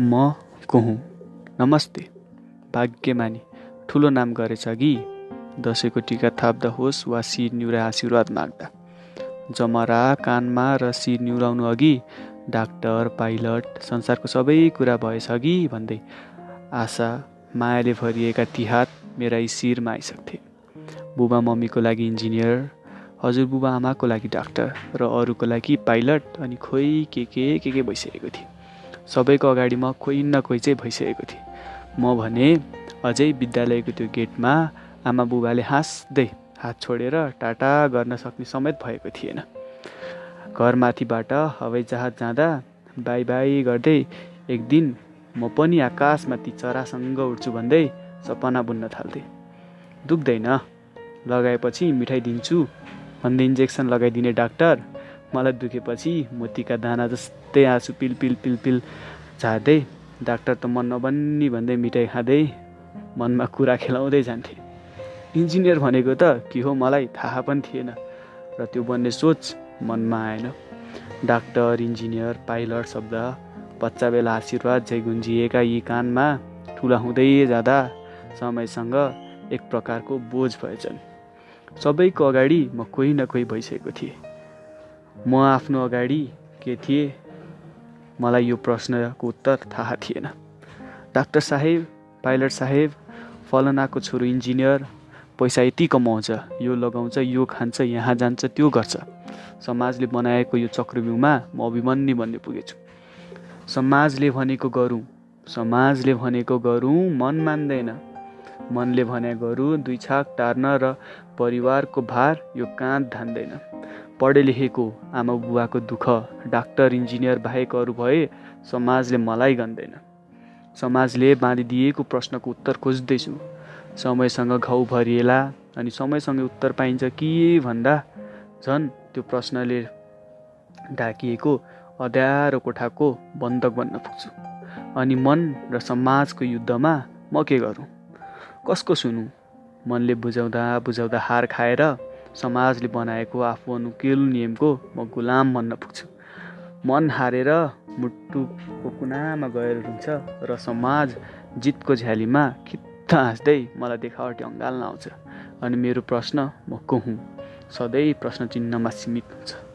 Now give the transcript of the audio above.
म को हुँ नमस्ते भाग्यमानी ठुलो नाम गरेछ कि? दसैँको टिका थाप्दा होस् वा शिर निहुरा आशीर्वाद माग्दा। जमरा कानमा र शिर निहुराउनु अघि डाक्टर पाइलट संसारको सबै कुरा भएछ कि भन्दै आशा मायाले भरिएका ती हात मेरा यी शिरमा आइसक्थे। बुबा मम्मीको लागि इन्जिनियर हजुरबुबा आमाको लागि डाक्टर र अरूको लागि पाइलट अनि खोइ के के के के भइसकेको थिएँ सबैको अगाडि म कोही न कोही चाहिँ भइसकेको थिएँ। म भने अझै विद्यालयको त्यो गेटमा आमा बुबाले हाँस्दै हात छोडेर टाटा गर्न सक्ने समेत भएको थिएन। घरमाथिबाट हवाईजहाज जाँदा बाई बाई गर्दै एक दिन म पनि आकाशमा ती चरासँग उड्छु भन्दै सपना बुन्न थाल्थेँ। दुख्दैन लगाएपछि मिठाई दिन्छु भन्दै इन्जेक्सन लगाइदिने डाक्टर मलाई दुखेपछि मोतीका दाना जस्तै आँसु पिल पिल पिल पिल झार्दै डाक्टर त मन नबन्नी भन्दै मिठाई खाँदै मनमा कुरा खेलाउँदै जान्थे। इन्जिनियर भनेको त के हो मलाई थाहा पनि थिएन र त्यो बन्ने सोच मनमा आएन। डाक्टर इन्जिनियर पाइलट शब्द बच्चा बेला आशीर्वाद झै गुन्जिएका यी कानमा ठुला हुँदै जाँदा समयसँग एक प्रकारको बोझ भएछन्। सबैको अगाडि म कोही न कोही भइसकेको थिएँ। म आफ्नो अगाडि के थिएँ? मलाई यो प्रश्नको उत्तर थाहा थिएन। डाक्टर साहेब पाइलट साहेब फलनाको छोरो इन्जिनियर पैसा यति कमाउँछ यो लगाउँछ यो खान्छ यहाँ जान्छ त्यो गर्छ। समाजले बनाएको यो चक्रव्यूहमा म अभिमन्य भन्ने पुगेछु। समाजले भनेको गरौँ समाजले भनेको गरौँ मन मान्दैन। मनले भने गरौँ दुई छाक टार्न र परिवारको भार यो काँध धान्दैन पढे लेखेको आमा बुबाको दुःख डाक्टर इन्जिनियर बाहेक अरू भए समाजले मलाई गन्दैन। समाजले बाँधिदिएको प्रश्नको उत्तर खोज्दैछु। समयसँग घाउ भरिएला अनि समयसँग उत्तर पाइन्छ कि भन्दा झन् त्यो प्रश्नले ढाकिएको अँध्यारो कोठाको बन्धक बन्न पुग्छु। अनि मन र समाजको युद्धमा म के गरौँ? कसको सुनु? मनले बुझाउँदा बुझाउँदा हार खाएर समाजले बनाएको आफू अनुकूल नियमको म गुलाम बन्न पुग्छु। मन हारेर मुटुको कुनामा गएर रुन्छ र समाज जितको झ्यालीमा खित्त हाँस्दै मलाई देखावटी अँगाल्न आउँछ। अनि मेरो प्रश्न म को हुँ? सधैँ प्रश्न चिन्हमा सीमित हुन्छ।